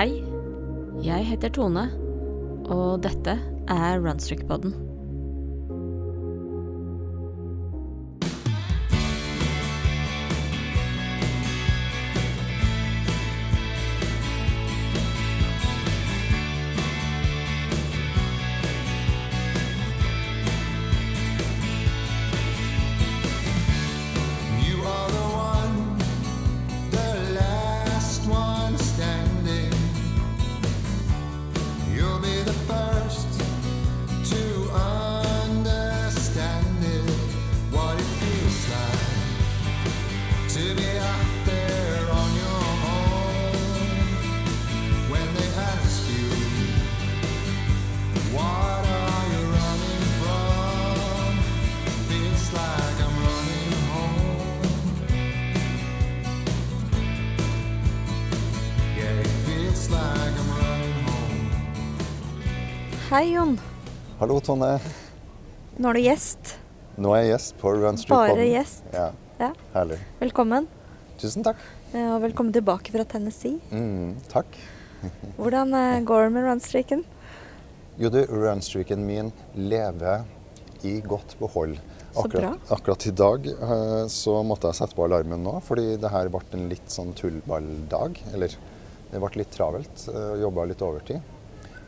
Hei, jeg heter Tone, og dette er Runstrick-podden. Hallo, Tonje. Nå er du gjest. Nå er jeg gjest på Run Street Bare Podden. gjest. Ja, Ja. herlig. Velkommen. Tusen takk. eh, Og velkommen tilbake fra Tennessee. Mm, takk. Hvordan eh, går det med runstreaken? Jo, du, runstreaken min lever i godt behold. Akkurat, akkurat i dag eh, så måtte jeg sette på alarmen nå, fordi det her ble en litt sånn tullballdag. Eller det ble litt travelt. Jobba litt overtid.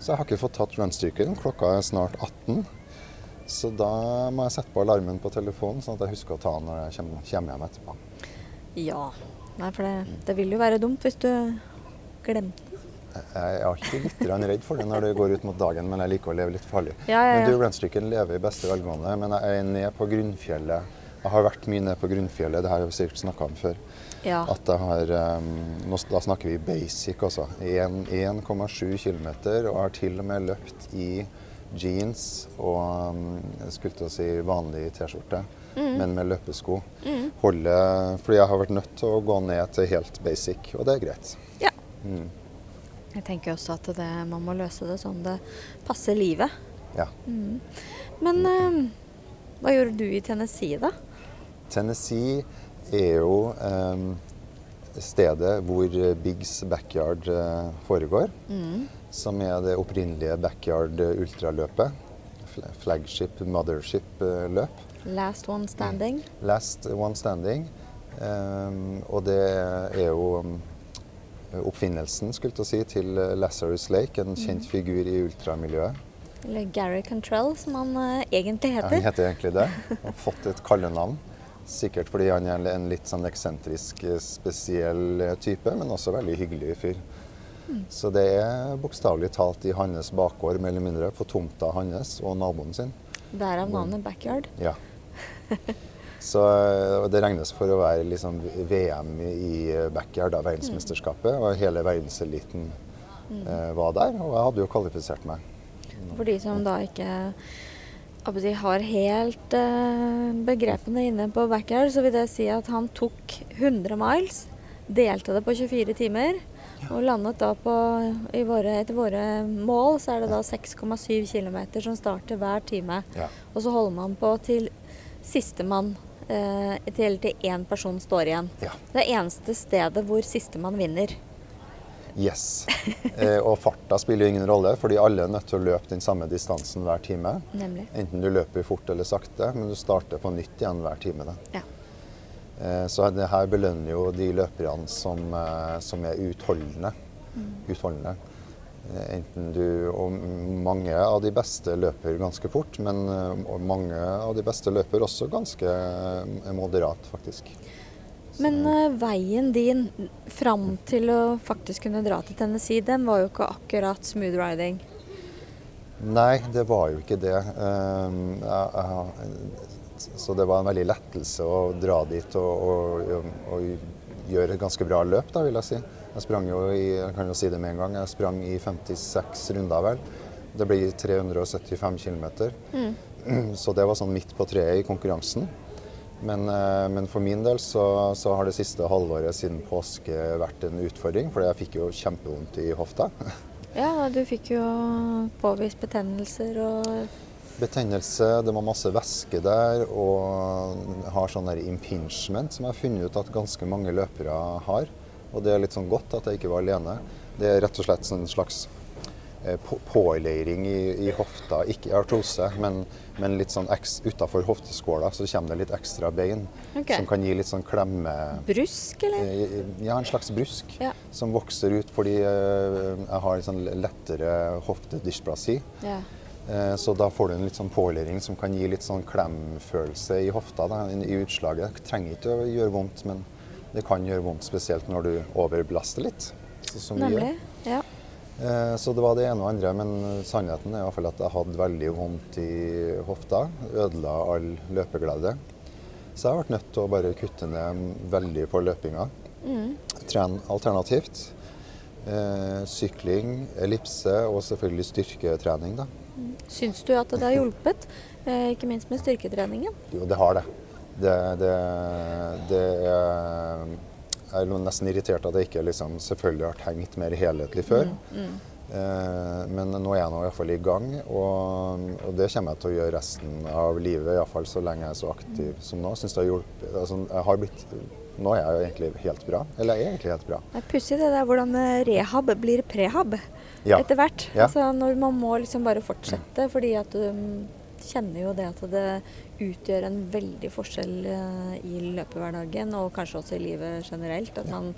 Så jeg har ikke fått tatt runstreaken. Klokka er snart 18. Så da må jeg sette på alarmen på telefonen, sånn at jeg husker å ta den når jeg kommer, hjem etterpå. Ja. Nei, for det, det vil jo være dumt hvis du glemte den. Jeg er alltid litt redd for det når det går ut mot dagen, men jeg liker å leve litt farlig. Ja, ja, Men du, Runstreaken lever i beste velgående, men jeg er ned på grunnfjellet. Jeg har vært mye ned på grunnfjellet, det her har vi sikkert snakka om før. Ja. At jeg har, um, Da snakker vi basic, altså. 1,7 km, og har til og med løpt i jeans og um, jeg skulle til å si vanlig T-skjorte, Mm. men med løpesko. Holde, fordi jeg har vært nødt til å gå ned til helt basic, og det er greit. ja. Mm. Jeg tenker også at det, man må løse det sånn det passer livet. Ja. Men eh, hva gjorde du i Tennessee, da? Tennessee er jo eh, stedet hvor Biggs backyard eh, foregår. Som er det opprinnelige backyard ultraløpet. Flagship, mothership-løp. Last one standing. Last one standing. Eh, og det er jo um, oppfinnelsen skulle jeg si, til Lazarus Lake, en kjent figur i ultramiljøet. Eller Gary Cantrell, som han uh, egentlig Ja. Han heter egentlig det. Han har fått et kallenavn. Sikkert fordi han er en litt sånn eksentrisk, eh, spesiell eh, type, men også veldig hyggelig fyr. Så det er bokstavelig talt i hans bakgård, mer eller mindre, på tomta hans og naboen sin. Derav navnet Backyard. Ja. Så eh, det regnes for å være liksom VM i backyard, da, verdensmesterskapet. Og hele verdenseliten eh, var der, og jeg hadde jo kvalifisert meg. For de som da ikke jeg har helt eh, begrepene inne på backyard, så vil det si at han tok 100 miles, delte det på 24 timer, og landet da på i våre, Etter våre mål så er det da 6,7 km som starter hver time. Ja. Og så holder man på til sistemann, eh, til, til én person står igjen. Ja. Det eneste stedet hvor sistemann vinner. Yes. Eh, og farta spiller jo ingen rolle, fordi alle er nødt til å løpe den samme distansen hver time. Nemlig. Enten du løper fort eller sakte, men du starter på nytt igjen hver time. Da. Ja. Eh, så det her belønner jo de løperne som, eh, som er utholdende. utholdende. Eh, Enten du, og mange av de beste løper ganske fort, men eh, mange av de beste løper også ganske eh, moderat, faktisk. Men uh, veien din fram til å faktisk kunne dra til Tennessee, den var jo ikke akkurat smooth riding. Nei, det var jo ikke det. Ehm, jeg- jeg- så det var en veldig lettelse å dra dit og, og, og gjøre et ganske bra løp, da, vil jeg si. Jeg sprang jo i jeg kan jo si det med en gang, jeg sprang i 56 runder, vel. Det blir 375 km. Så det var sånn midt på treet i konkurransen. Men, eh, men for min del så, så har det siste halvåret siden påske vært en utfordring, for jeg fikk jo kjempevondt i hofta. Ja, du fikk jo påvist betennelser og Betennelse, det var masse væske der, og har sånn der impingement som jeg har funnet ut at ganske mange løpere har. Og det er litt sånn godt at jeg ikke var alene. Det er rett og slett en slags eh, påleiring i, i hofta. Ikke artrose, men, men litt sånn utafor hofteskåla så kommer det litt ekstra bein. okay. Som kan gi litt sånn klemme... Brusk, eller? Eh, Ja, en slags brusk Ja. som vokser ut fordi eh, jeg har en sånn lettere hoftedysplasi. Ja. Så da får du en litt sånn påleiring som kan gi litt sånn klemfølelse i hofta da, i utslaget. Det trenger ikke å gjøre vondt, men det kan gjøre vondt spesielt når du overbelaster litt. Så, som vi. Nemlig. Ja. Eh, Så det var det ene og andre, men sannheten er i hvert fall at jeg hadde veldig vondt i hofta. Ødela all løpeglede. Så jeg har vært nødt til å bare kutte ned veldig på løpinga. Trene alternativt. Eh, sykling, ellipse og selvfølgelig styrketrening. da. Syns du at det har hjulpet? Eh, ikke minst med styrketreningen. Jo, det har det. Det, det, det er Jeg er nesten irritert at jeg ikke liksom, selvfølgelig har tenkt mer helhetlig før. Eh, men nå er jeg nå i hvert fall i gang, og, og det kommer jeg til å gjøre resten av livet. i hvert fall så lenge jeg er så aktiv som nå. Synes det har hjulpet. Altså, jeg har blitt, nå er jeg jo egentlig helt bra. Eller jeg er egentlig helt bra. Det er pussig det der hvordan eh, rehab blir prehab Ja. etter hvert. Ja. Altså når man må liksom bare fortsette, fordi at du mm, kjenner jo det at det utgjør en veldig forskjell eh, i løpehverdagen, og kanskje også i livet generelt. At man,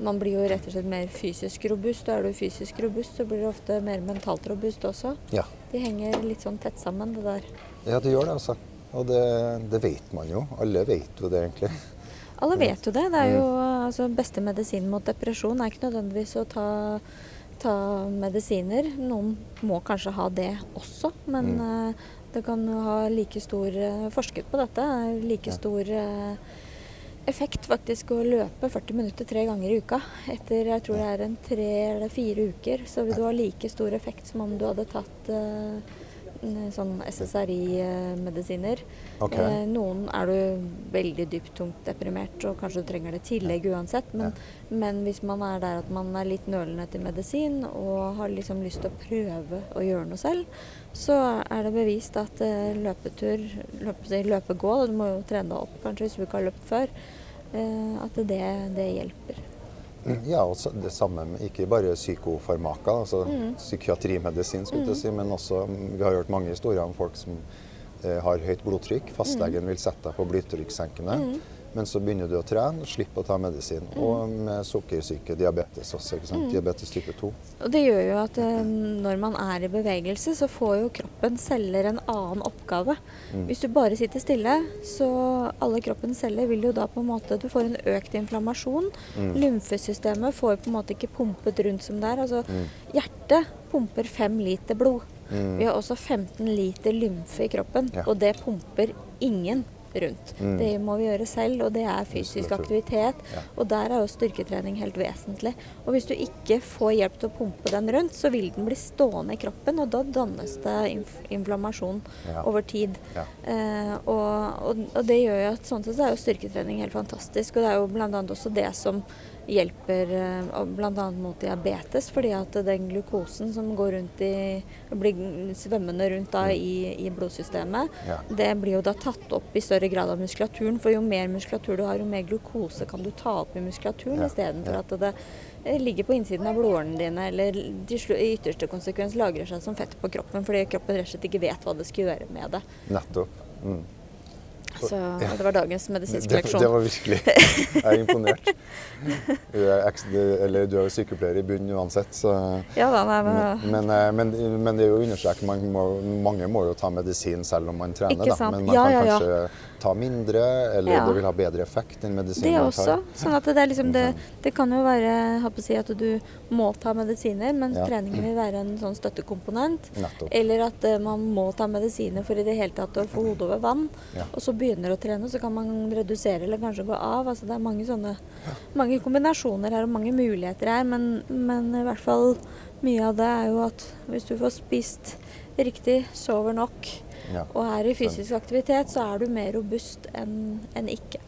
man blir jo rett og slett mer fysisk robust. Og er du fysisk robust, så blir du ofte mer mentalt robust også. Ja. De henger litt sånn tett sammen, det der. ja, det gjør det, altså. Og det, det vet man jo. Alle vet jo det, egentlig. Alle vet jo det. Det er jo Mm. altså, beste medisin mot depresjon er ikke nødvendigvis å ta, ta medisiner. Noen må kanskje ha det også, men Mm. eh, det kan ha like stor eh, Forsket på dette. Like stor eh, effekt faktisk å løpe 40 minutter tre ganger i uka. Etter jeg tror det er en tre eller fire uker, så vil du ha like stor effekt som om du hadde tatt eh, sånn SSRI-medisiner. Okay. Eh, noen er du veldig dypt tungt deprimert, og kanskje du trenger det tillegg uansett. Men, men hvis man er der at man er litt nølende til medisin og har liksom lyst til å prøve å gjøre noe selv, så er det bevist at eh, løpetur, løpe, løpegå, du må jo trene deg opp kanskje hvis du ikke har løpt før, eh, at det, det hjelper. Ja, og det samme med ikke bare psykofarmaka, altså Mm. psykiatrimedisin, skulle jeg til si, men også mm, Vi har hørt mange historier om folk som eh, har høyt blodtrykk. Fastlegen vil sette deg på blodtrykkssenkende, Mm. Men så begynner du å trene, slippe å ta medisin. Og med sukkersyke, diabetes også. ikke Mm. sant? Diabetes type 2. Og det gjør jo at eh, når man er i bevegelse, så får jo kroppen celler en annen oppgave. Mm. Hvis du bare sitter stille, så alle kroppens celler vil jo da på en måte Du får en økt inflammasjon. Mm. Lymfesystemet får på en måte ikke pumpet rundt som det er. Altså, Mm. hjertet pumper fem liter blod. Mm. Vi har også 15 liter lymfe i kroppen, Ja. og det pumper ingen rundt. Mm. Det må vi gjøre selv, og det er fysisk aktivitet. Ja. Og der er jo styrketrening helt vesentlig. Og hvis du ikke får hjelp til å pumpe den rundt, så vil den bli stående i kroppen, og da dannes det inf inflammasjon Ja. over tid. Ja. Eh, og, og, og det gjør jo at sånn sett så er jo styrketrening helt fantastisk. Og det er jo bl.a. også det som hjelper eh, bl.a. mot diabetes, fordi at den glukosen som går rundt i blir svømmende rundt da i, i blodsystemet, Ja. det blir jo da tatt opp i større grad av muskulaturen. For jo mer muskulatur du har, jo mer glukose kan du ta opp i muskulaturen Ja, istedenfor ja. at det eh, ligger på innsiden av blodårene dine, eller i ytterste konsekvens lagrer seg som fett på kroppen fordi kroppen rett og slett ikke vet hva det skal gjøre med det. Nettopp. Mm. Så det var dagens medisinske Det, det var virkelig Jeg er imponert. Du er, eller, du er jo sykepleier i bunnen uansett, så Ja da, nei, men, Men, men, eh, men, men det er jo å understreke man mange må jo ta medisin selv om man trener. Da. Men man Ja, kan ja, ja. kanskje ta mindre, eller Ja. det vil ha bedre effekt enn medisiner det også. Sånn at det liksom det, det kan jo være si, at du må ta medisiner, men Ja. treningen vil være en sånn støttekomponent. Nettopp. Eller at eh, man må ta medisiner for i det hele tatt å få hodet over vann. Ja. Og så begynner å trene, så kan man redusere eller kanskje gå av. Altså det er mange sånne mange kombinasjoner her og mange muligheter her, men, men i hvert fall mye av det er jo at hvis du får spist riktig, sover nok Ja. og er i fysisk aktivitet, så er du mer robust enn en ikke.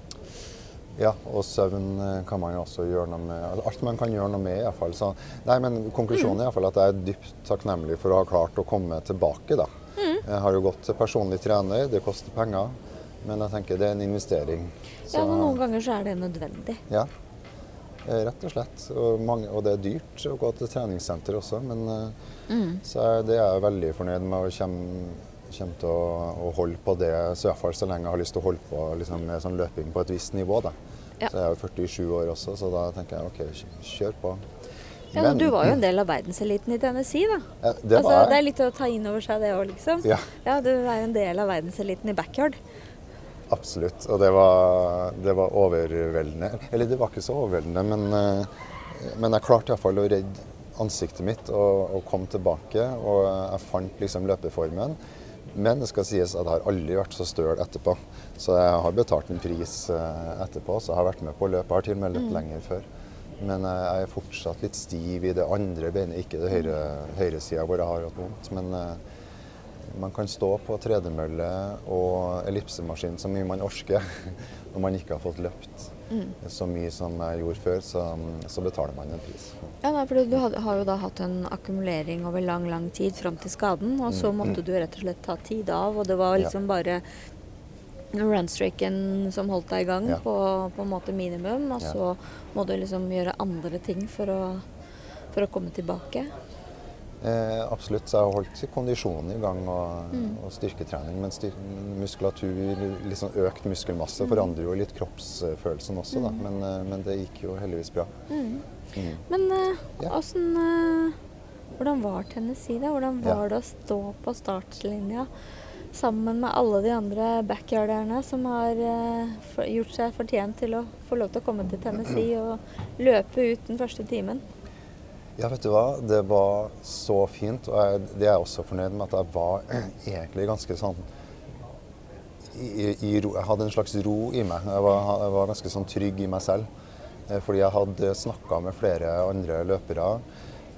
Ja, og søvn eh, kan man jo også gjøre noe med. altså Alt man kan gjøre noe med, iallfall. Så, nei, men konklusjonen er i hvert fall at jeg er dypt takknemlig for å ha klart å komme tilbake, da. Jeg har jo gått til personlig trener, det koster penger, men jeg tenker det er en investering. Så, Ja, men noen ganger så er det nødvendig. ja. Eh, Rett og slett. Og, mange, og det er dyrt å gå til treningssenter også, men eh, Mm. så det er jeg veldig fornøyd med og kommer, kommer til å, å holde på det, så i hvert fall så lenge jeg har lyst til å holde på liksom, med sånn løping på et visst nivå. Da. Ja. Så jeg er jo 47 år også, så da tenker jeg OK, kjør på. Ja, men du var jo en del av verdenseliten i Tennessee, da. Ja, det altså, det er litt å ta inn over seg det òg, liksom. Ja. Ja, du er jo en del av verdenseliten i backyard. Absolutt. Og det var, det var overveldende. Eller det var ikke så overveldende, men, eh, men jeg klarte iallfall å redde ansiktet mitt og, og kom tilbake. Og jeg fant liksom løpeformen. Men det skal sies at jeg har aldri vært så støl etterpå. Så jeg har betalt en pris eh, etterpå, så jeg har vært med på løpet. Jeg har til og med løpt lenger før. Men jeg er fortsatt litt stiv i det andre beinet, ikke det høyre, høyresida hvor jeg har hatt vondt. Men eh, man kan stå på tredemølle og ellipsemaskin så mye man orker når man ikke har fått løpt så mye som jeg gjorde før, så, så betaler man en pris. Ja, nei, for du had- har jo da hatt en akkumulering over lang, lang tid fram til skaden, og så måtte du rett og slett ta tid av, og det var liksom Ja. bare runstreaken som holdt deg i gang Ja. på, på en måte minimum, og så må du liksom gjøre andre ting for å, for å komme tilbake. Eh, absolutt, så jeg har holdt kondisjonen i gang og, og styrketrening. Men styr muskulatur, sånn økt muskelmasse forandrer jo litt kroppsfølelsen også, da. Men, eh, men det gikk jo heldigvis bra. Mm. Men eh, Ja. åssen eh, Hvordan var Tennessee, da? Hvordan Ja. var det å stå på startlinja sammen med alle de andre backyarderne som har eh, gjort seg fortjent til å få lov til å komme til Tennessee og løpe ut den første timen? Ja, vet du hva. Det var så fint. Og jeg, det er jeg også fornøyd med at jeg var egentlig ganske sånn i, i ro, Jeg hadde en slags ro i meg. Jeg var, jeg var ganske sånn trygg i meg selv. Eh, Fordi jeg hadde snakka med flere andre løpere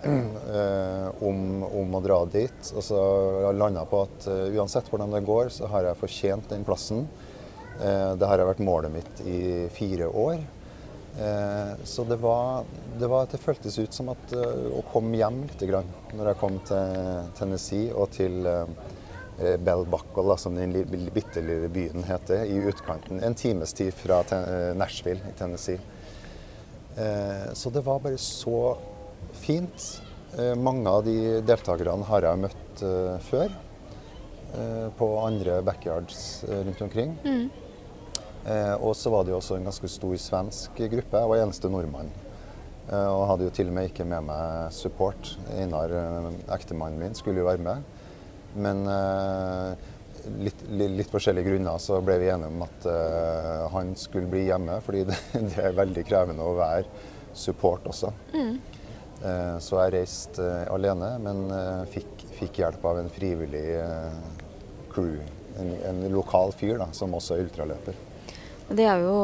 eh, om, om å dra dit. Og så landa på at eh, uansett hvordan det går, så har jeg fortjent den plassen. Dette det har vært målet mitt i fire år. Eh, så det var, det var Det føltes ut som at eh, å komme hjem litt grann når jeg kom til Tennessee og til eh, Bell Buckle, som den bitte lille byen heter, i utkanten. En times tid fra Nashville i Tennessee. Så det var bare så fint. Mange av de deltakerne har jeg møtt før. På andre backyards rundt omkring. Eh, og så var det jo også en ganske stor svensk gruppe. Jeg var eneste nordmann. Eh, og hadde jo til og med ikke med meg support. Einar, eh, ektemannen min, skulle jo være med. Men eh, litt, li- litt forskjellige grunner så ble vi enige om at eh, han skulle bli hjemme. Fordi det, det er veldig krevende å være support også. Eh, så jeg reiste eh, alene, men eh, fikk, fikk hjelp av en frivillig eh, crew. En, en lokal fyr da, som også er ultraløper. Det, jo,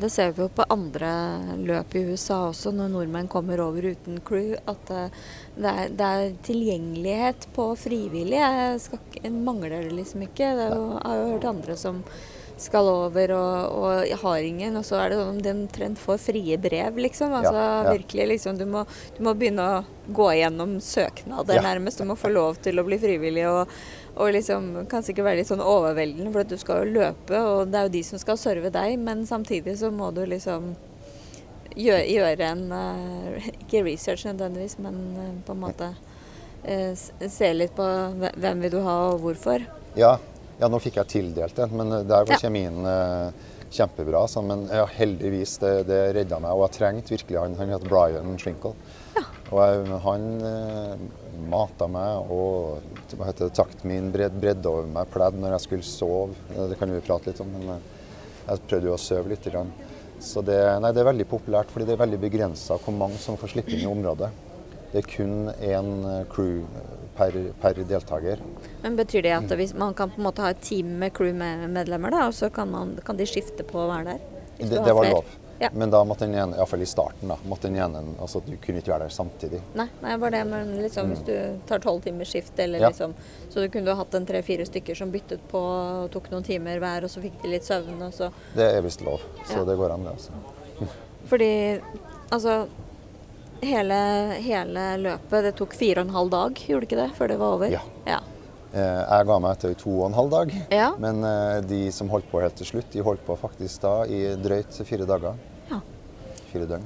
det ser vi jo på andre løp i USA også, når nordmenn kommer over uten crew, at eh, det er, det er tilgjengelighet på frivillig. Jeg skal, ikke- mangler det liksom ikke. Det jo, jeg har jo hørt andre som skal over og, og har ingen, og så er det sånn de omtrent får frie brev, liksom. Altså ja. virkelig liksom du må, du må begynne å gå igjennom søknader Ja. nærmest. Du må få lov til å bli frivillig og, og liksom kan sikkert være litt sånn overveldende, for du skal jo løpe, og det er jo de som skal serve deg, men samtidig så må du liksom gjøre, gjøre en eh, Ikke research nødvendigvis, men eh, på en måte eh, se litt på hvem vil du ha og hvorfor. Ja, ja, nå fikk jeg tildelt en, men der var kjemien eh, kjempebra. Så, men ja, heldigvis, det, det redda meg. Og jeg trengte virkelig han. Han het Brian Shrinkle. Og jeg, han eh, mata meg og hva heter det, takten min bred, bredde over meg pledd når jeg skulle sove. Eh, Det kan vi prate litt om, men eh, jeg prøvde jo å sove litt. Grann. Så det, nei, det er veldig populært, fordi det er veldig begrensa hvor mange som får slippe inn i området. Det er kun én crew per, per deltaker. Men Betyr det at hvis man kan på en måte ha et team med crewmedlemmer, da, og så kan, man, kan de skifte på å være der? Det, det var lov. Ja. Men da måtte den ene, iallfall i starten, da, måtte den ene, altså du kunne ikke være der samtidig. Nei, nei, bare det, men liksom hvis du tar tolv timers skift, eller Mm. Ja. liksom Så du kunne hatt en tre-fire stykker som byttet på og tok noen timer hver, og så fikk de litt søvn, og så Det er visst lov, så Ja. det går an, det. altså. Fordi altså hele, hele løpet, det tok fire og en halv dag, gjorde det ikke det, før det var over? Ja. ja. Eh, Jeg ga meg etter to og en halv dag, Ja. men eh, de som holdt på helt til slutt, de holdt på faktisk da i drøyt fire dager. Ja. Fire døgn.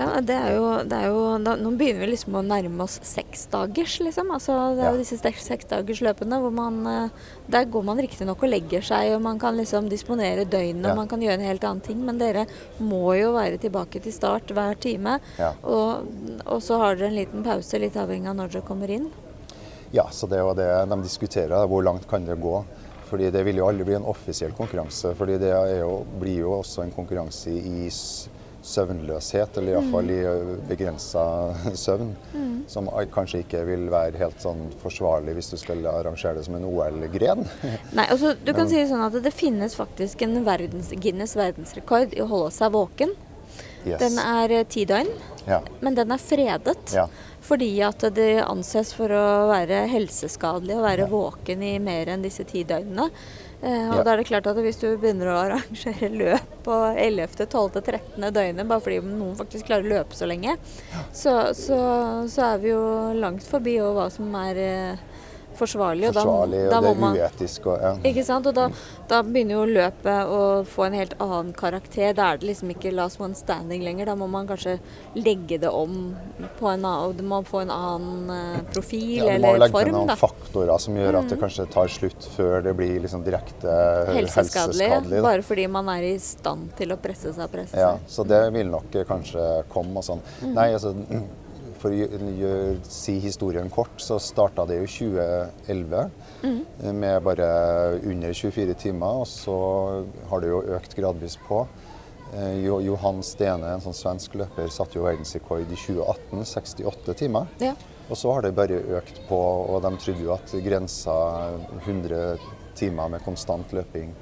Ja, det er jo, det er jo da, Nå begynner vi liksom å nærme oss seksdagers, liksom. Altså, det er jo disse seks- seksdagersløpene hvor man eh, Der går man riktignok og legger seg, og man kan liksom disponere døgnet, Ja. og man kan gjøre en helt annen ting, men dere må jo være tilbake til start hver time. Ja. Og, og så har dere en liten pause, litt avhengig av når dere kommer inn. Ja, så det er jo det de diskuterer. Hvor langt kan det gå? Fordi Det vil jo aldri bli en offisiell konkurranse. fordi det er jo, blir jo også en konkurranse i søvnløshet, eller iallfall i begrensa søvn. Som kanskje ikke vil være helt sånn forsvarlig hvis du skal arrangere det som en OL-gren. Nei, altså du kan si det sånn at det finnes faktisk en verdens, Guinness verdensrekord i å holde seg våken. Yes. Den er eh, ti døgn, Ja. men den er fredet. Ja. Fordi at det anses for å være helseskadelig å være Ja. våken i mer enn disse ti døgnene. Eh, og Ja. da er det klart at hvis du begynner å arrangere løp på 11., 12., 13. døgnet, bare fordi noen faktisk klarer å løpe så lenge, så, så, så er vi jo langt forbi og hva som er eh, forsvarlig. Og Forsvarlig, da, da og det man er uetisk. Og, ja. ikke sant? Og da, da begynner jo løpet å få en helt annen karakter. Da er det liksom ikke last one standing lenger. Da må man kanskje legge det om på en annen Du må få en annen eh, profil Ja, du må eller legge til noen da. Mm. faktorer som gjør at det kanskje tar slutt før det blir liksom direkte Helseskadelig. helseskadelig. Bare fordi man er i stand til å presse seg og presse seg. Ja, så det vil nok eh, kanskje komme og sånn. Mm. Nei, altså for å gjø- gjø- si historien kort, så starta det jo i 2011 Mm. med bare under 24 timer, og så har det jo økt gradvis på. Eh, Johan Stene, en sånn svensk løper, satte jo verdensrekord i 2018, 68 timer. Ja. Og så har det bare økt på, og de trodde jo at grensa 100 timer med konstant løping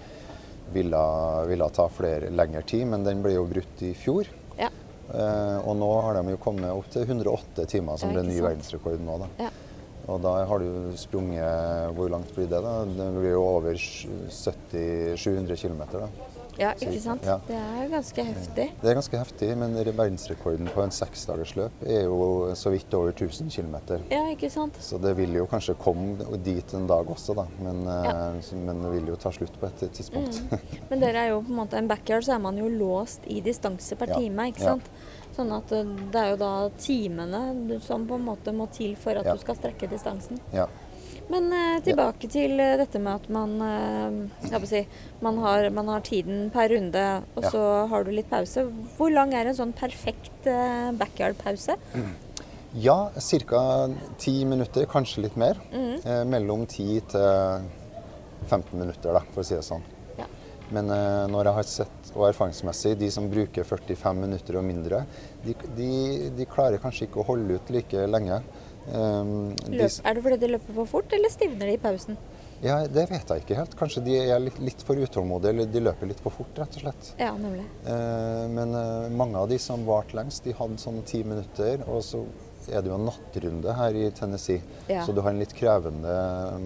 ville, ville ta flere lengre tid, men den ble jo brutt i fjor. Eh, og nå har de jo kommet opp til 108 timer, som ble ny verdensrekord nå. da. Ja. Og da har du sprunget Hvor langt blir det, da? Det blir jo over 70-700 km. Ja, ikke sant. ja. Det er ganske heftig. Det er ganske heftig, men verdensrekorden på en seksdagersløp er jo så vidt over 1000 km. Ja, ikke sant. Så det vil jo kanskje komme dit en dag også, da. Men, Ja. eh, men det vil jo ta slutt på et tidspunkt. Men dere er jo på en måte en backyard, så er man jo låst i distanse per Ja, time, ikke sant. Sånn at eh, det er jo da timene som på en måte må til for at du skal strekke distansen. ja. Men eh, tilbake til eh, dette med at man eh, si, man, har, man har tiden per runde, og Ja. så har du litt pause. Hvor lang er en sånn perfekt eh, backyard-pause? Ja, ca. ti minutter, kanskje litt mer. Mm. Eh, mellom 10 til 15 minutter, da, for å si det sånn. Ja. Men eh, når jeg har sett, og erfaringsmessig, de som bruker 45 minutter og mindre, de, de, de klarer kanskje ikke å holde ut like lenge. Um, de er det fordi de løper for fort, eller stivner de i pausen? ja, det vet jeg ikke helt. Kanskje de er litt, litt for utålmodige, eller de løper litt for fort, rett og slett. Ja, nemlig. Eh, Men eh, mange av de som varte lengst, de hadde sånn ti minutter. Og så er det jo en nattrunde her i Tennessee. Ja. Så du har en litt krevende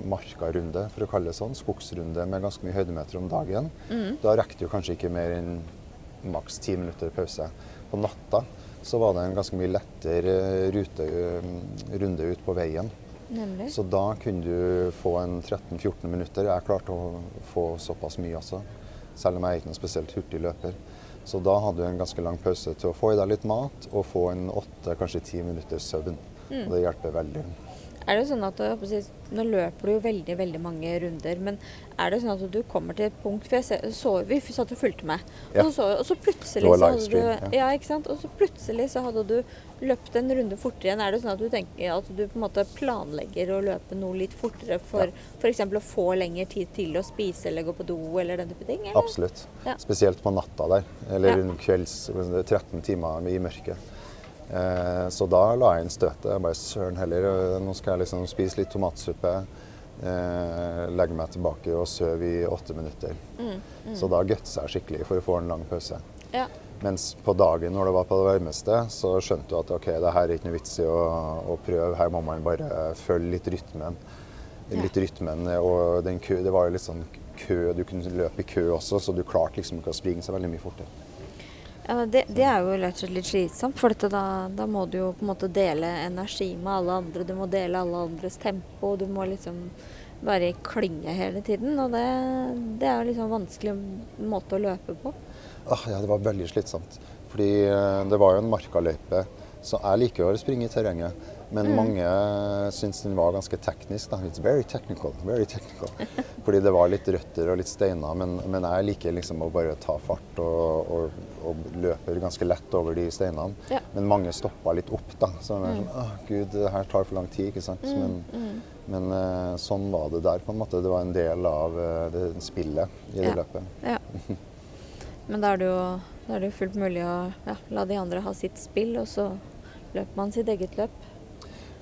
markarunde, for å kalle det sånn. Skogsrunde med ganske mye høydemeter om dagen. Mm. Da rekker du kanskje ikke mer enn maks ti minutter pause. På natta så var det en ganske mye lettere rute, eh, runde ut på veien. Nemlig. Så da kunne du få en 13-14 minutter. Jeg klarte å få såpass mye også, selv om jeg er ikke noen spesielt hurtig løper. Så da hadde du en ganske lang pause til å få i deg litt mat og få en åtte, kanskje ti minutters søvn. Mm. Og det hjelper veldig. Er det sånn at Nå løper du jo veldig veldig mange runder, men er det sånn at du kommer til et punkt For jeg ser, så, vi satt og fulgte med, Ja. og, så, og så plutselig så hadde du ja. ikke sant? Og så plutselig så hadde du løpt en runde fortere igjen. Er det sånn at du tenker at du på en måte planlegger å løpe noe litt fortere for Ja. f.eks. å få lengre tid til å spise eller gå på do eller den type ting? Eller? Absolutt. Ja. Spesielt på natta der, eller Ja. kvelds 13 timer i mørket. Eh, så da la jeg inn støtet. Jeg bare søren heller, eh, nå skal jeg liksom spise litt tomatsuppe. Eh, legge meg tilbake og sove i åtte minutter. Mm, Så da gutsa jeg skikkelig for å få en lang pause. Ja. Mens på dagen når det var på det varmeste, så skjønte du at ok, det her er ikke noe vits i å, å prøve. Her må man bare følge litt rytmen. Litt rytmen, og den kø, Det var jo litt sånn kø, du kunne løpe i kø også, så du klarte liksom ikke å springe så veldig mye fortere. Ja, det, det er jo rett og slett litt slitsomt, for da, da må du jo på en måte dele energi med alle andre. Du må dele alle andres tempo. Du må liksom være i klynge hele tiden. Og det, det er jo liksom en vanskelig måte å løpe på. Ah, ja, det var veldig slitsomt. Fordi eh, det var jo en markaløype, så jeg liker å springe i terrenget. Men mange syns den var ganske teknisk. da. It's very technical. very technical. Fordi det var litt røtter og litt steiner. Men, men jeg liker liksom å bare ta fart og, og, og løper ganske lett over de steinene. Ja. Men mange stoppa litt opp, da. Så det er sånn Åh, gud, det her tar for lang tid, ikke sant. Men, men eh, sånn var det der, på en måte. Det var en del av eh, det spillet i det Ja. løpet. Ja. Men da er det jo, er det jo fullt mulig å ja, la de andre ha sitt spill, og så løper man sitt eget løp.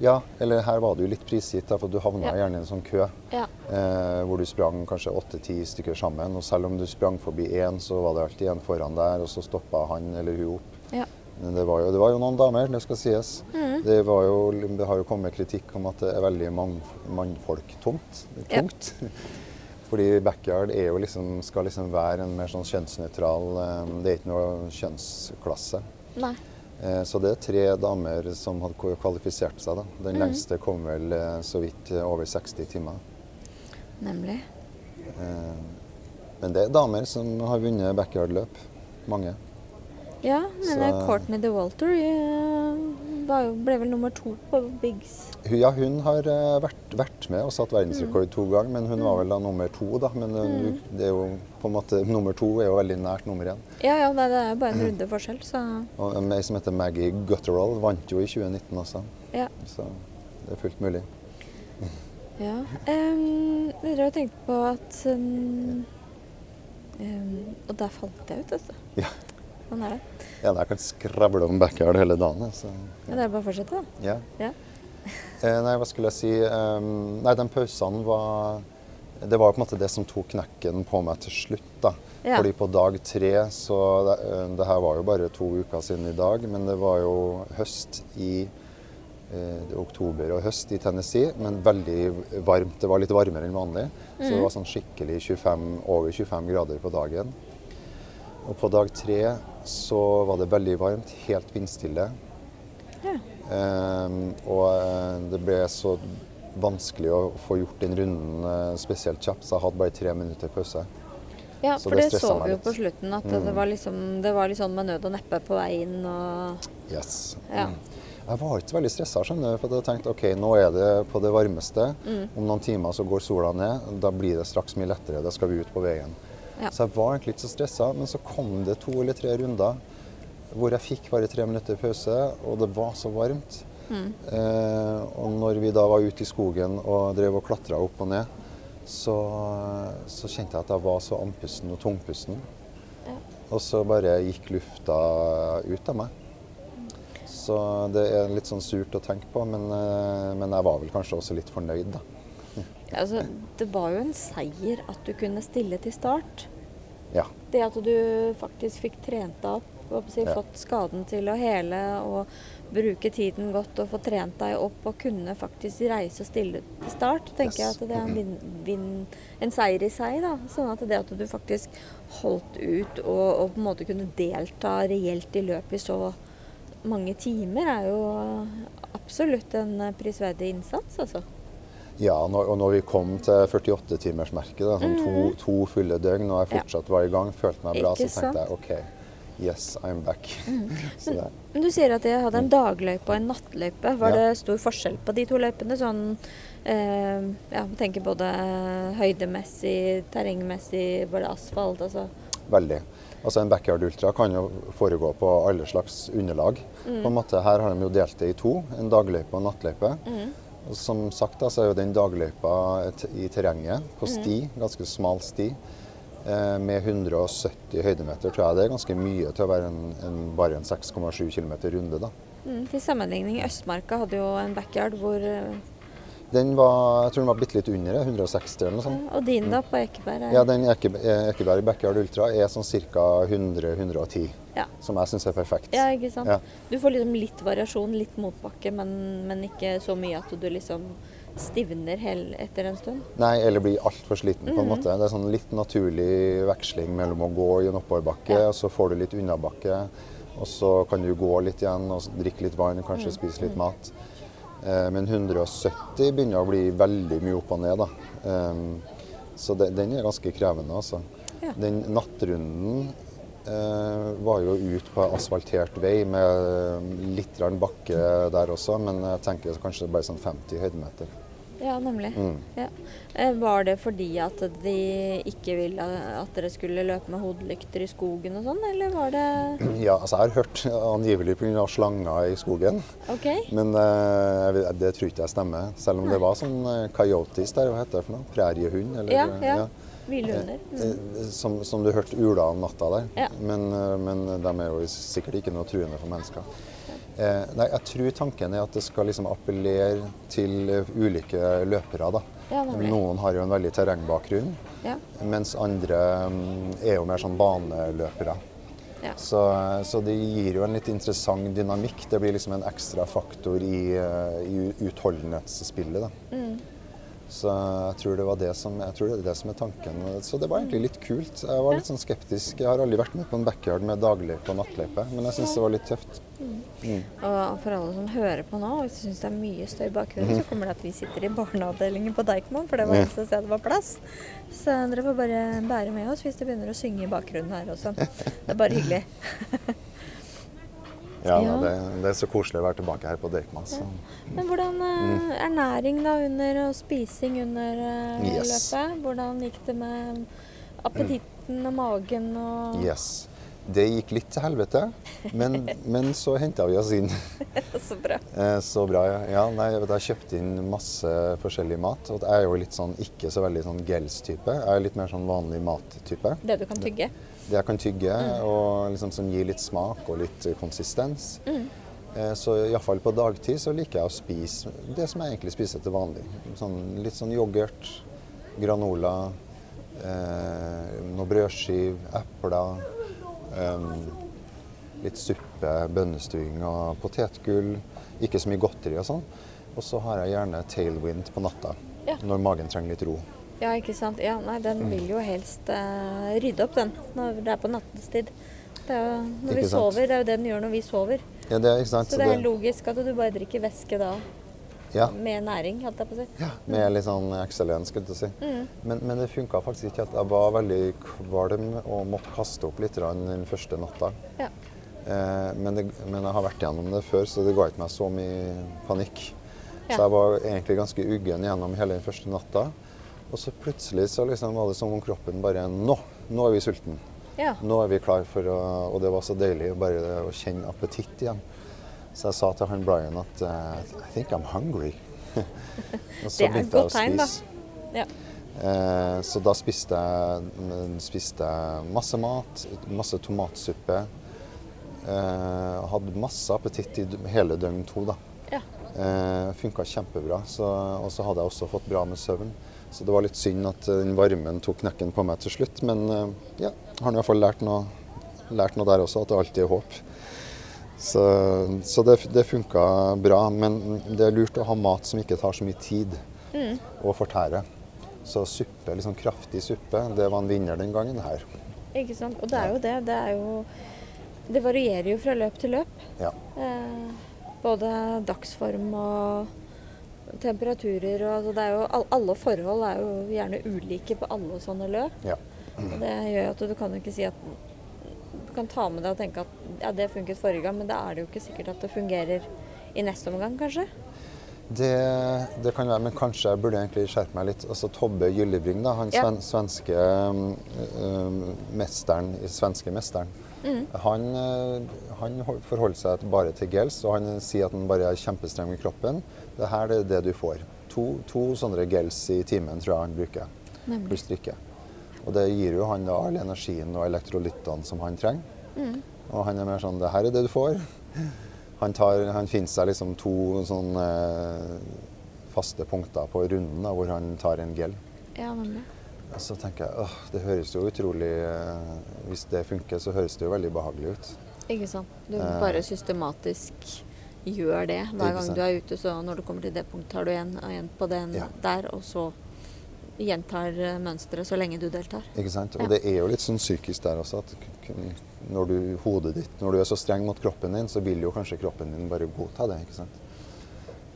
Ja, eller her var jo litt prisgitt, for du havna Ja. gjerne i en sånn kø. Ja. Eh, hvor du sprang kanskje åtte-ti stykker sammen. Og selv om du sprang forbi én, så var det alltid en foran der, og så stoppa han eller hun opp. Ja. Men det var jo, det var jo noen damer, det skal sies. Mm. Det, var jo, det har jo kommet kritikk om at det er veldig mann, mannfolktomt. Ja. Fordi backyard er jo liksom, skal liksom være en mer sånn kjønnsnøytral eh, Det er ikke noe kjønnsklasse. Nei. Eh, Så det er tre damer som hadde kvalifisert seg. da. Den Mm. lengste kom vel eh, så vidt eh, over 60 timer. Nemlig. Men det er damer som har vunnet backyard-løp. Mange. Ja, men Så- Courtney DeWalter ble vel nummer to på Biggs. Ja, hun har eh, vært, vært med og satt verdensrekord Mm. to ganger, men hun var vel da nummer to, da. Men eh, det er jo på en måte, nummer to er jo veldig nært nummer én. Ja, ja, det er bare en runde forskjell, så Og ei som heter Maggie Gutterall, vant jo i 2019 også. ja. Så det er fullt mulig. ja. Um, jeg har tenkt på at um, um, Og der falt jeg ut, altså. Ja. Sånn er det. Ja, jeg kan skravle om backyard hele dagen. Så, Så. ja, det er bare å fortsette, da. Ja. Ja. Eh, nei, hva skulle jeg si? um, nei, den pausene var Det var på en måte det som tok knekken på meg til slutt. da. Ja. Fordi på dag tre så det, eh, det her var jo bare to uker siden i dag, men det var jo høst i eh, er oktober og høst i Tennessee, men veldig varmt. Det var litt varmere enn vanlig. Så det var sånn skikkelig 25, over 25 grader på dagen. Og på dag tre så var det veldig varmt, helt vindstille. Ja. Ehm, og eh, det ble så vanskelig å få gjort den runden eh, spesielt kjapt, så jeg hadde bare tre minutter pause. Ja, Så for det det, så vi jo på slutten, at det, var liksom, det var litt sånn med nød og neppe på vei inn og Yes. Ja. Mm. Jeg var ikke veldig stressa, skjønner du, for jeg tenkte OK, nå er det på det varmeste. Mm. Om noen timer så går sola ned. Da blir det straks mye lettere. Da skal vi ut på veien. Ja. Så jeg var egentlig ikke så stressa, men så kom det to eller tre runder hvor jeg fikk bare tre minutter pause, og det var så varmt. Mm. Eh, og når vi da var ute i skogen og drev og klatra opp og ned, så, så kjente jeg at jeg var så andpusten og tungpusten. Ja. Og så bare gikk lufta ut av meg. Så det er litt sånn surt å tenke på, men, eh, men jeg var vel kanskje også litt fornøyd, da. Altså, det var jo en seier at du kunne stille til start. Ja. Det at du faktisk fikk trent deg opp, si, fått skaden til å hele og bruke tiden godt og få trent deg opp og kunne faktisk reise og stille til start, tenker Yes. jeg at det er en, vin, vin, en seier i seg. da. Sånn at det at du faktisk holdt ut og, og på en måte kunne delta reelt i løpet i så mange timer, er jo absolutt en eh, prisverdig innsats, altså. Ja, når, og når vi kom til 48-timersmerket, da, sånn to, to fulle døgn, og jeg. Fortsatt var i gang, følte meg bra, så tenkte jeg OK, yes, I'm back. Mm. Men, Men du sier at jeg hadde en dagløype og en nattløype. Var Mm. Ja. det stor forskjell på de to løypene? Sånn eh, ja, tenker både høydemessig, terrengmessig, var det asfalt? Altså. Veldig. Altså En backyard ultra kan jo foregå på alle slags underlag. Mm. På en måte Her har de jo delt det i to, en dagløype og en nattløype. Mm. Og som sagt da, så er jo den dagløypa i terrenget, på Mm. sti, ganske smal sti, med 170 høydemeter, tror jeg det er ganske mye til å være en, en, bare en 6,7 km runde. da. Mm, til sammenligning, Østmarka hadde jo en backyard hvor eh, Den var, jeg tror den var bitte litt under 160 eller noe sånt. Og din da, på Ekeberg? er- Ja, den Eke, eh, Ekeberg Backyard Ultra er sånn ca. 100-110, ja. som jeg syns er perfekt. Ja, ikke sant. Ja. Du får liksom litt variasjon, litt motbakke, men, men ikke så mye at du liksom stivner etter en stund. Nei, eller blir altfor sliten Mhm. på en måte. Det er sånn litt naturlig veksling mellom å gå i en oppoverbakke, Ja. og så får du litt unnabakke. Og så kan du gå litt igjen og drikke litt vann og kanskje Mhm. spise litt mat. Eh, men 170 begynner å bli veldig mye opp og ned, da. Um, så det, den er ganske krevende, altså. Ja. Den nattrunden eh, var jo ut på asfaltert vei med litt bakke der også, men jeg tenker kanskje bare sånn 50 høydemeter. Ja, nemlig. Mm. Ja. Eh, Var det fordi at de ikke ville at dere skulle løpe med hodelykter i skogen og sånn, eller var det Ja, altså jeg har hørt angivelig pga. slanger i skogen, okay. men uh, det tror ikke jeg stemmer. Selv om det var sånn eh, coyotes der, hva heter det for noe? Præriehund? Eller, Ja, ja. Hvilehunder. Mm. Som, som du hørte ula om natta der. Ja. Men, men de er jo sikkert ikke noe truende for mennesker. Eh, nei, jeg tror tanken er at det skal liksom appellere til eh, ulike løpere. da. Ja. Noen har jo en veldig terrengbakgrunn, Ja. mens andre mm, er jo mer sånn baneløpere. Ja. Så, så det gir jo en litt interessant dynamikk. Det blir liksom en ekstra faktor i, eh, i utholdenhetsspillet. da. Mm. Så jeg tror det var det som, jeg tror det er det som er tanken. Så det var egentlig litt kult. Jeg var litt sånn skeptisk. Jeg har aldri vært med på en backyard med dagløype og nattløype, men jeg syns det var litt tøft. Mm. Og for alle som hører på nå, og syns det er mye støy i bakgrunnen, så kommer det at vi sitter i barneavdelingen på Deichman, for det var eneste sted det var plass. Så dere får bare bære med oss hvis det begynner å synge i bakgrunnen her også. Det er bare hyggelig. Ja, Ja. Det, det er så koselig å være tilbake her på Dirkmas. Ja. Men hvordan mm. ernæring da under og spising under eh, Yes. løpet? Hvordan gikk det med appetitten og magen og Yes. Det gikk litt til helvete, men, men så henta vi oss inn. Så bra. Eh, Så bra, ja. ja nei, jeg kjøpte inn masse forskjellig mat. Og jeg er jo litt sånn, ikke så veldig sånn gels-type. Jeg er litt mer sånn vanlig mat-type. Det du kan tygge. Det jeg kan tygge, og liksom som gir litt smak og litt eh, konsistens. Eh, Så iallfall på dagtid så liker jeg å spise det som jeg egentlig spiser til vanlig. Sånn, litt sånn yoghurt, granola, eh, noe brødskiv, epler. Eh, litt suppe, bønnestuing og potetgull. Ikke så mye godteri og sånn. Og så har jeg gjerne tailwind på natta, Ja. når magen trenger litt ro. Ja, ikke sant. Ja, nei, den vil jo helst uh, rydde opp, den, når det er på nattestid. Det er jo når vi sant. sover, det er jo det den gjør når vi sover. Ja, det, er- ikke sant? Så det er det... logisk at du bare drikker væske da, ja. med næring, holdt jeg på å si. Ja, med litt sånn excellens, skulle å si. Men, men det funka faktisk ikke. at Jeg var veldig kvalm og måtte kaste opp litt den første natta. Ja. Eh, men, det, men jeg har vært gjennom det før, så det ga ikke meg så mye panikk. Ja. Så jeg var egentlig ganske uggen gjennom hele den første natta. Og så plutselig så liksom var det som om kroppen bare Nå! Nå er vi sulten. ja. Nå er vi klar for å Og det var så deilig bare å kjenne appetitt igjen. Så jeg sa til han Brian at eh, I think I'm hungry. og så begynte jeg å tegn, da. ja. Eh, så da spiste jeg, spiste jeg masse mat, masse tomatsuppe. Eh, hadde masse appetitt i hele døgn to, da. ja. Eh, Funka kjempebra. Så, og så hadde jeg også fått bra med søvn. Så det var litt synd at eh, den varmen tok knekken på meg til slutt. Men eh, ja, har i hvert fall lært noe, lært noe der også, at det alltid er håp. Så, så det, det funka bra. Men det er lurt å ha mat som ikke tar så mye tid å fortære. Så suppe, sånn kraftig suppe, det var en vinner den gangen her. Ikke sant. Og det er jo det. Det er jo Det varierer jo fra løp til løp. Ja. Eh, både dagsform og temperaturer og altså det er jo, Alle forhold er jo gjerne ulike på alle sånne løp. ja. Og det gjør at du kan jo ikke si at Du kan ta med deg og tenke at ja, det funket forrige gang, men da er det jo ikke sikkert at det fungerer i neste omgang, kanskje. Det, det kan være, men kanskje jeg burde egentlig skjerpe meg litt. Altså Tobbe Gyllebring, da, han Ja. sven, svenske um, um, mesteren, svenske mesteren, Mm. han, uh, han forholder seg bare til gels, og han sier at han bare er kjempestreng i kroppen. Det her er det du får. To, to sånne gels i timen tror jeg han bruker, Nemlig. pluss drikke. Og det gir jo han da all energien og elektrolyttene som han trenger. Mm. Og han er mer sånn Det her er det du får. Han, tar, han finner seg liksom to sånn eh, faste punkter på runden da, hvor han tar en gel. Ja, nemlig. Og så tenker jeg åh, det høres jo utrolig eh, Hvis det funker, så høres det jo veldig behagelig ut. Ikke sant. Du Eh. bare systematisk gjør det. Hver gang du er ute, så når du kommer til det punktet, tar du igjen, en på den Ja. der, og så gjentar eh, mønsteret så lenge du deltar. Ikke sant? Ja. Det er jo litt sånn psykisk der også. at når du, hodet ditt, når du er så streng mot kroppen din, så vil jo kanskje kroppen din bare godta det. ikke sant?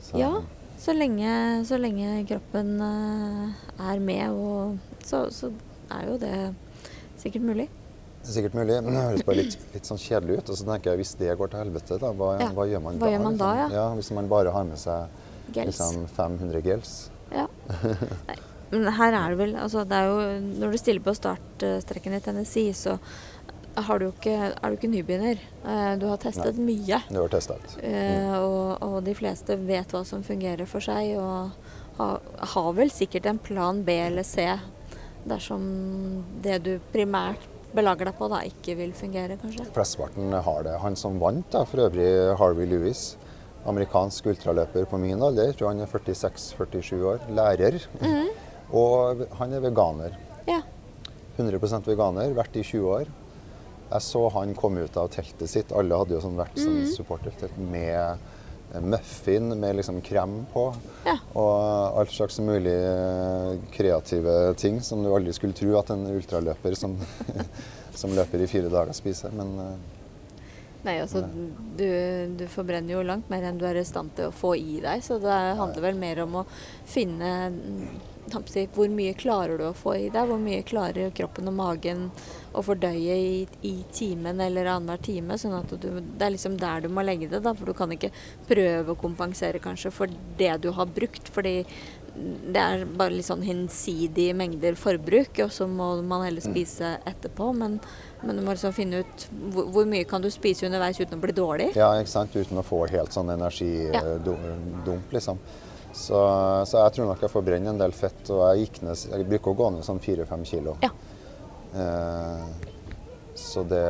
Så- Ja, så lenge, så lenge kroppen eh, er med, og så, så er jo det sikkert mulig. Det er sikkert mulig, men det høres bare litt, litt sånn kjedelig ut. Og så tenker jeg hvis det går til helvete, da, hva, Ja, hva gjør man hva da? gjør man da, liksom? ja? Hvis man bare har med seg liksom 500 gels. Ja. Nei, men her er det vel altså det er jo, Når du stiller på startstreken i Tennessee, så har du ikke, er du ikke nybegynner. Eh, Du har testet mye. Du har testet. Eh, og, og de fleste vet hva som fungerer for seg, og har, har vel sikkert en plan B eller C dersom det du primært belager deg på, da ikke vil fungere, kanskje. Flesteparten har det. Han som vant, da, for øvrig Harvey Lewis, amerikansk ultraløper på min alder, jeg tror han er 46-47 år, lærer. Mhm. Og han er veganer. Ja. 100% veganer, vært i 20 år. Jeg så han komme ut av teltet sitt, alle hadde jo sånn vært sånn Mhm. supportertelt med muffin med liksom krem på. Ja. Og alt slags mulig eh, kreative ting som du aldri skulle tro at en ultraløper som, som løper i fire dager spiser. Men eh, Nei, altså du, du forbrenner jo langt mer enn du er i stand til å få i deg, så det handler vel mer om å finne mm, hvor mye klarer du å få i deg, hvor mye klarer kroppen og magen å fordøye i, i timen eller annenhver time. sånn at du, Det er liksom der du må legge det, da, for du kan ikke prøve å kompensere kanskje for det du har brukt. fordi det er bare litt sånn hinsidige mengder forbruk, og så må man heller spise etterpå. Men, men du må liksom finne ut hvor, hvor mye kan du spise underveis uten å bli dårlig. ja, ikke sant? Uten å få helt sånn energidump, liksom. Så, så jeg tror nok jeg får brenne en del fett, og jeg gikk ned Jeg bruker å gå ned sånn fire-fem kilo. Ja. Eh, så, det,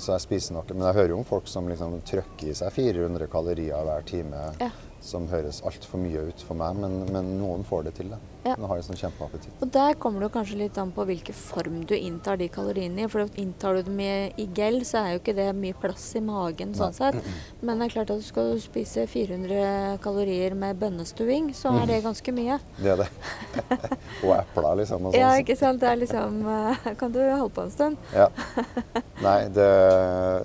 så jeg spiser noe. Men jeg hører jo om folk som liksom trykker i seg 400 kalorier hver time. Ja. Som høres altfor mye ut for meg, men, men noen får det til. Da. Ja. Nå har jeg sånn kjempeappetitt. Og der kommer det kanskje litt an på hvilken form du inntar de kaloriene i. For inntar du dem i, i gel, så er jo ikke det mye plass i magen sånn sett. Men det er klart at du skal spise 400 kalorier med bønnestuing, så er det ganske mye. Det er det. og epler, liksom. Og sånn. Ja, ikke sant. Det er liksom eh, Kan du holde på en stund? Ja. Nei, det,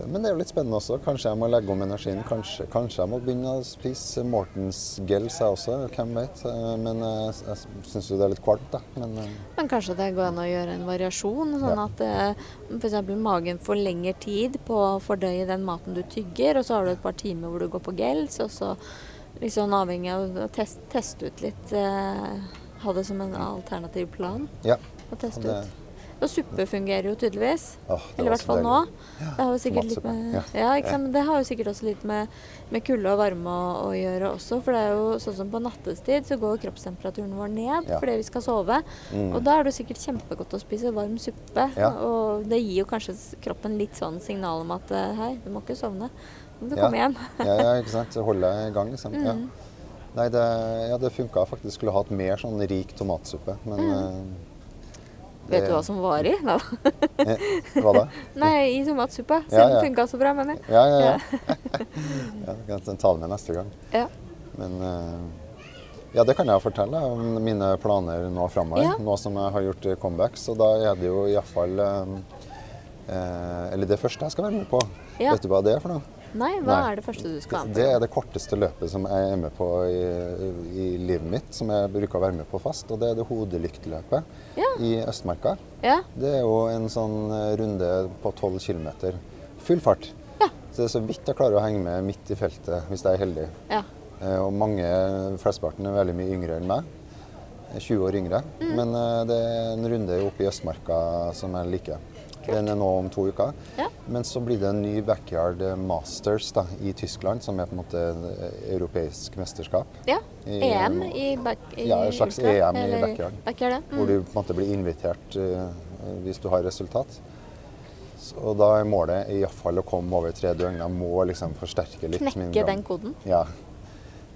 men det er jo litt spennende også. Kanskje jeg må legge om energien. Kanskje, kanskje jeg må begynne å spise Mortens gels jeg også. Hvem vet. Eh, Men jeg, jeg syns jo det er litt kvalmt, da. Men eh, Men kanskje det går an å gjøre en variasjon, sånn Ja. at eh, f.eks. magen får lengre tid på å fordøye den maten du tygger, og så har du et par timer hvor du går på gels, og så sånn avhengig av å test, teste ut litt eh, Ha det som en alternativ plan ja. å teste ut. Og suppe fungerer jo tydeligvis. Oh, Eller i hvert fall nå. Det har jo sikkert litt med, ja. ja, det har jo sikkert også litt med, med kulde og varme å, å gjøre også. For det er jo sånn som på nattestid så går kroppstemperaturen vår ned Ja. fordi vi skal sove. Mm. Og da er det sikkert kjempegodt å spise varm suppe. Ja. Og det gir jo kanskje kroppen litt sånn signal om at eh, hei, du må ikke sovne. Må du Ja. komme igjen. ja, ja, ikke sant. Holde i gang, liksom. Ja. Mm. Nei, det, ja, det funka faktisk. Skulle hatt mer sånn rik tomatsuppe, men eh, Mm. Vet du hva som var i? Nei, eh, Hva da? Nei i tomatsuppe. Ja, Siden ja. den funka så bra, mener jeg. Ja, ja, ja. ja jeg kan ta det med neste gang. Ja. Men eh, ja, det kan jeg fortelle om mine planer nå framover. Ja. Nå som jeg har gjort comeback. Så da er det jo iallfall eh, eh, Eller det første jeg skal være med på. Ja. Vet du hva det er for noe? Nei, hva Nei. er det første du skal ha Det, det er det korteste løpet som jeg er med på i, i livet mitt, som jeg bruker å være med på fast. Og det er det hodelyktløpet Ja. i Østmarka. Ja. Det er jo en sånn eh, runde på 12 km. Full fart. Ja. Så det er så vidt jeg klarer å henge med midt i feltet, hvis jeg er heldig. ja. Eh, Og mange, flesteparten er veldig mye yngre enn meg. Jeg er 20 år yngre. Mm. Men eh, det er en runde oppe i Østmarka som jeg liker. Den er nå om to uker. Ja. Men så blir det en ny backyard masters da, i Tyskland, som er på en måte eh, europeisk mesterskap. ja. I- EM i, back, i Ja, et slags ultra, EM i backyard. backyard mm. Hvor du på en måte blir invitert uh, hvis du har resultat. Så, og da er målet iallfall å komme over tre døgn. Jeg må liksom forsterke litt. Knekke den koden. Ja.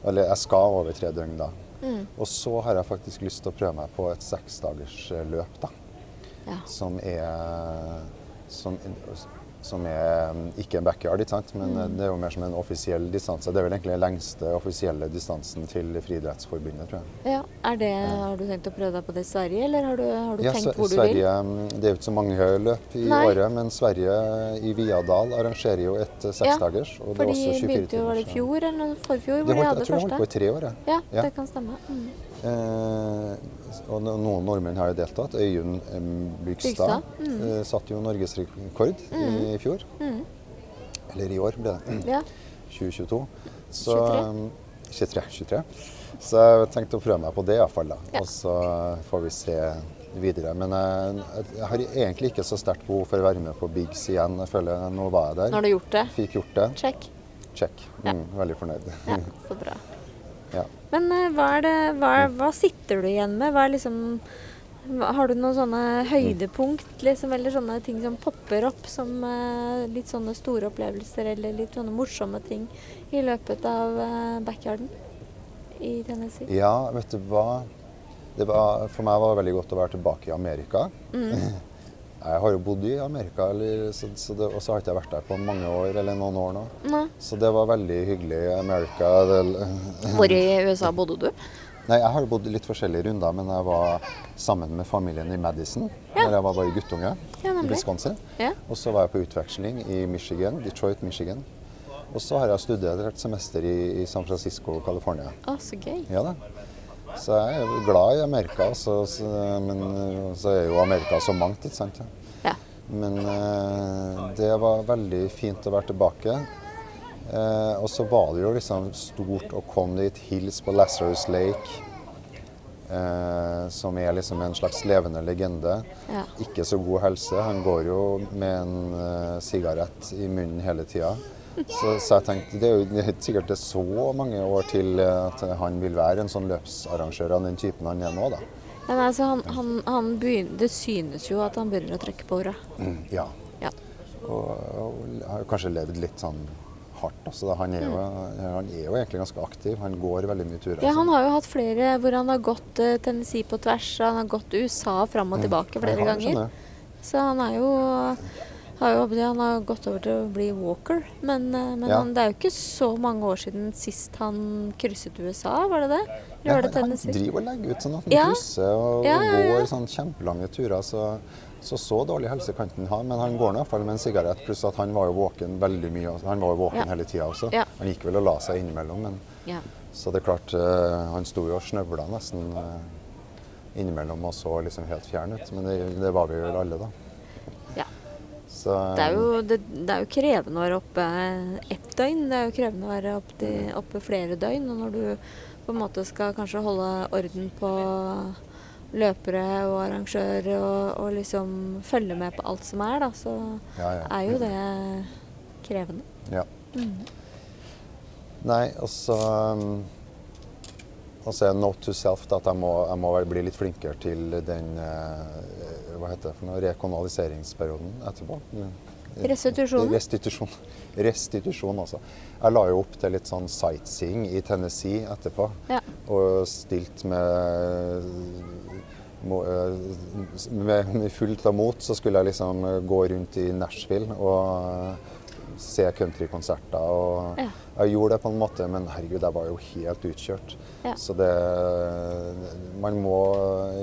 Eller jeg skal over tre døgn da. Mm. Og så har jeg faktisk lyst til å prøve meg på et seksdagers eh, løp, da. Ja. Som er som, som er mm, ikke en backyard, ikke sant? men Mm. eh, det er jo mer som en offisiell distanse. Det er vel egentlig den lengste offisielle distansen til Friidrettsforbundet, tror jeg. Ja, det, Har du tenkt å prøve deg på det i Sverige, eller har du, har du Ja, tenkt hvor du vil? mm, Det er jo ikke så mange løp i Nei. året, men Sverige i Viadal arrangerer jo et eh, seksdagers. det For de også 24 begynte jo, var det i fjor eller forfjor hvor de holdt, hadde jeg tror de holdt på i tre år, jeg. Ja, Ja. det kan stemme. Mm. Eh, og noen nordmenn har jo deltatt. Øyunn em, Bygstad Bygstad, eh, satte jo norgesrekord i fjor. Eller i år ble det. Ja. 2022. Så, 23. 23, 23. Så jeg tenkte å prøve meg på det iallfall. da. Ja. Og så får vi se videre. Men jeg, jeg har egentlig ikke så sterkt behov for å være med på Bigs igjen. Jeg føler Nå var jeg der. Nå har du gjort det. Fikk gjort det. Check. Check. Ja. Mm, veldig fornøyd. Ja, så bra. Men eh, hva, det, hva, hva sitter du igjen med? Hva er liksom Har du noen sånne høydepunkt, liksom, eller sånne ting som popper opp som eh, litt sånne store opplevelser, eller litt sånne morsomme ting i løpet av eh, backyarden i Tennessee? Ja, vet du hva. Det var, for meg var det veldig godt å være tilbake i Amerika. Mm. Jeg har jo bodd i Amerika, eller, så, så det, og så har jeg ikke vært der på mange år, eller noen år nå. Nei. Så det var veldig hyggelig. Amerika det, Hvor i USA bodde du? Nei, jeg har bodd i litt forskjellige runder, men jeg var sammen med familien i Madison Ja. når jeg var bare guttunge Ja, i. Wisconsin. Ja. Og så var jeg på utveksling i Michigan, Detroit, Michigan. Og så har jeg studert et semester i, i San Francisco, California. Å, så gøy. Ja da. Så jeg er glad i Amerika, så, så, men så er jo Amerika så mangt, ikke sant. Ja. Men eh, det var veldig fint å være tilbake. Eh, og så var det jo liksom stort å komme dit, hils på Lazarus Lake, eh, som er liksom en slags levende legende. Ja. Ikke så god helse. Han går jo med en eh, sigarett i munnen hele tida. Så, så jeg tenkte det er jo er sikkert det er så mange år til eh, at han vil være en sånn løpsarrangør av den typen han er nå, da. Men altså, han, han, han begynner, det synes jo at han begynner å trekke på ordet. Mm, ja. Ja. Og, og har jo kanskje levd litt sånn hardt. også. da. han, er jo, han er jo egentlig ganske aktiv. Han går veldig mye turer. Ja, altså. han har jo hatt flere hvor han har gått eh, Tennessee på tvers. Han har gått USA fram og tilbake flere Han har ganger. Så han er jo har jo, han har gått over til å bli walker, men, eh, men Ja. han, det er jo ikke så mange år siden sist han krysset USA, var det det? Ja, han, han driver og legger ut sånn at han Ja. krysser og, og går sånn kjempelange turer. Så, så så dårlig helse kan han ha, men han går nå i hvert fall med en sigarett. Pluss at han var jo våken veldig mye. Han var jo våken hele tida også. Han gikk vel og la seg innimellom, men Ja. så det er klart uh, Han sto jo og snøvla nesten uh, innimellom og så liksom helt fjern ut. Men det, det var vi vel alle, da. Så, Det er, jo, det, det er jo krevende å være oppe ett døgn. Det er jo krevende å være oppe, oppe flere døgn. Og når du på en måte skal kanskje holde orden på løpere og arrangører og, og liksom følge med på alt som er, da, så Ja, ja. er jo det krevende. Ja. Mm. Nei, og så og så er note to self da, at jeg må, jeg må bli litt flinkere til den eh, hva heter det for noe, rekonaliseringsperioden etterpå. Restitusjonen? Restitusjon. Restitusjon, altså. Jeg la jo opp til litt sånn sightseeing i Tennessee etterpå. Ja. Og stilt med, eh, med, fullt av mot, så skulle jeg liksom eh, gå rundt i Nashville og eh, se countrykonserter. Og Ja. jeg gjorde det på en måte, men herregud, jeg var jo helt utkjørt. Ja. Så det Man må,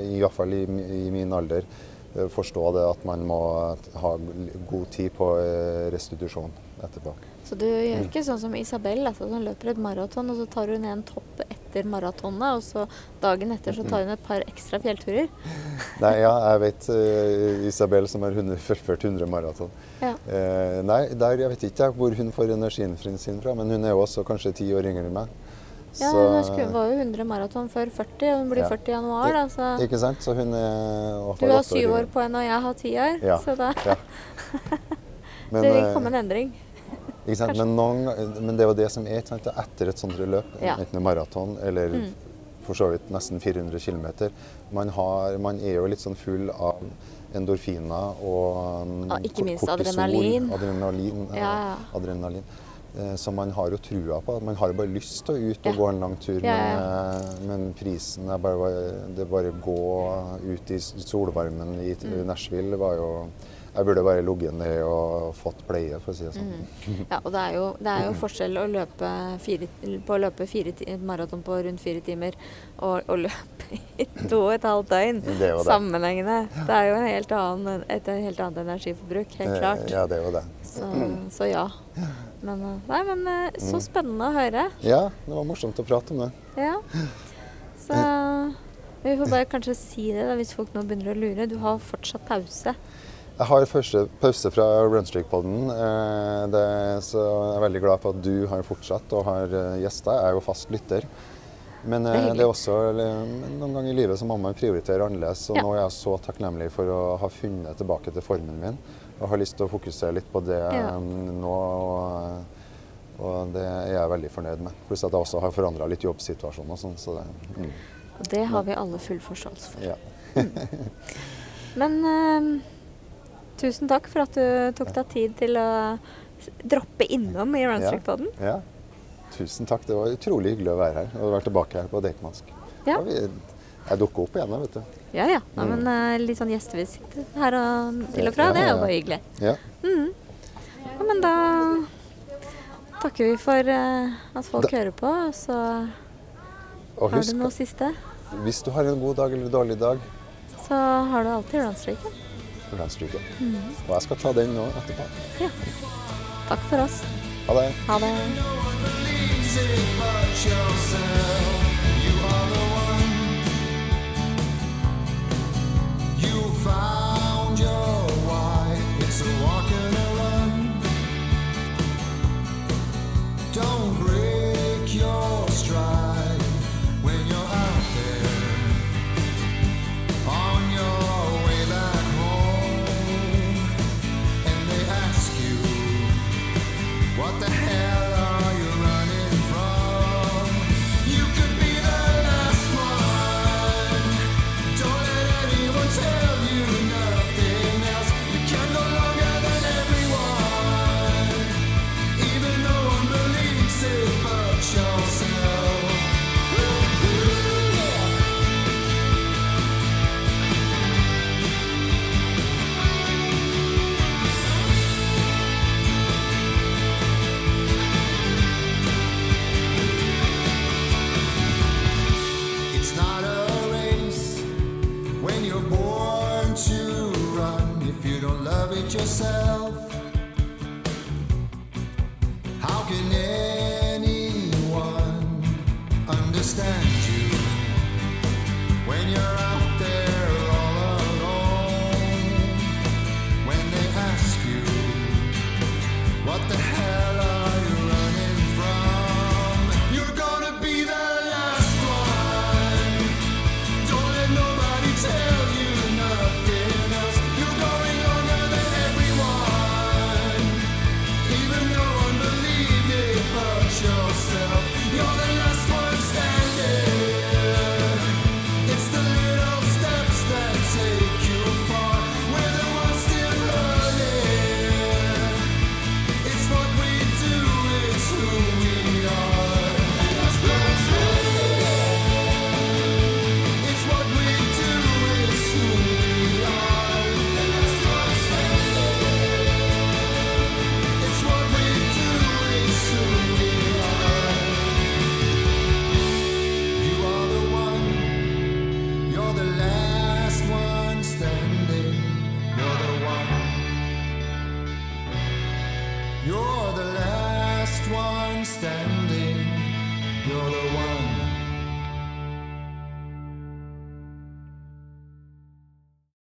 i hvert fall i, i min alder, forstå det at man må ha god tid på eh, restitusjon etterpå. Så du gjør ikke sånn som Isabel, altså, som løper et maraton, og så tar hun en topp etter maratonet, og så dagen etter så tar hun et par ekstra fjellturer. Nei, ja, jeg vet uh, Isabel som har 100 fullført 100 maraton. Ja. Uh, nei, der, jeg vet ikke hvor hun får energien sin fra, men hun er jo også kanskje ti år yngre enn meg. Ja, hun skulle- var jo 100 maraton før 40, og hun blir Ja. 40 i januar, da, så Ikke sant? Så hun er du har syv år på henne, og jeg har ti år, Ja. så da Ja. Men, det vil eh, komme en endring. Ikke sant? Men, noen, men det er jo det som er sant? etter et sånt løp, enten en maraton eller Mm. for så vidt nesten 400 km. Man, har, man er jo litt sånn full av endorfiner og um, Ja, ikke minst kortisol, adrenalin. Adrenalin. Ja, ja. adrenalin. Eh, Så man har jo trua på Man har jo bare lyst til å ut og gå en lang tur, Ja, men, ja. Men, men prisen er bare, Det bare gå ut i solvarmen i Mm. Nashville var jo Jeg burde bare ligget ned og fått pleie, for å si det sånn. Mm. Ja, og det er jo, det er jo forskjell å løpe fire, på å løpe fire, maraton på rundt fire timer og å løpe i to og et halvt døgn Det det. sammenhengende. Det er jo en helt annen, et helt annet energiforbruk, helt Eh, klart. Ja, det er jo det. Så, så ja. Men, eh, nei, men eh, så spennende å høre. Ja, det var morsomt å prate om det. Ja. Så vi får bare kanskje si det da, hvis folk nå begynner å lure. Du har fortsatt pause. Jeg har første pause fra Runstreak-podden, eh, så jeg er veldig glad for at du har fortsatt og har gjester. Jeg er jo fast lytter. Men Det er det er også noen ganger i livet så må man prioritere annerledes. Og Ja. nå er jeg så takknemlig for å ha funnet tilbake til formen min. Og har lyst til å fokusere litt på det Ja. eh, nå. Og, og det er jeg veldig fornøyd med. Pluss at jeg også har forandra litt jobbsituasjon og sånn. Så det, mm, Og det har vi alle full forståelse for. ja. Men uh, tusen takk for at du tok deg tid til å droppe innom i Runstreak-podden. ja. Tusen takk. Det var utrolig hyggelig å være her og være tilbake her på Deichmansk. Ja. Jeg dukker opp igjen vet du. Ja ja. Nei, Mm. men eh, litt sånn gjestevisitt her og til og fra, Ja, det er jo bare hyggelig. Ja. Ja, men da takker vi for eh, at folk Da- hører på. Så Og har du noe siste, hvis du har en god dag eller en dårlig dag, så har du alltid Runstreaken. Runstreaken. Mm. Og jeg skal ta den nå etterpå. Takk for oss. Ha det. Ha det. fire. Yourself, how can anyone understand you when you're out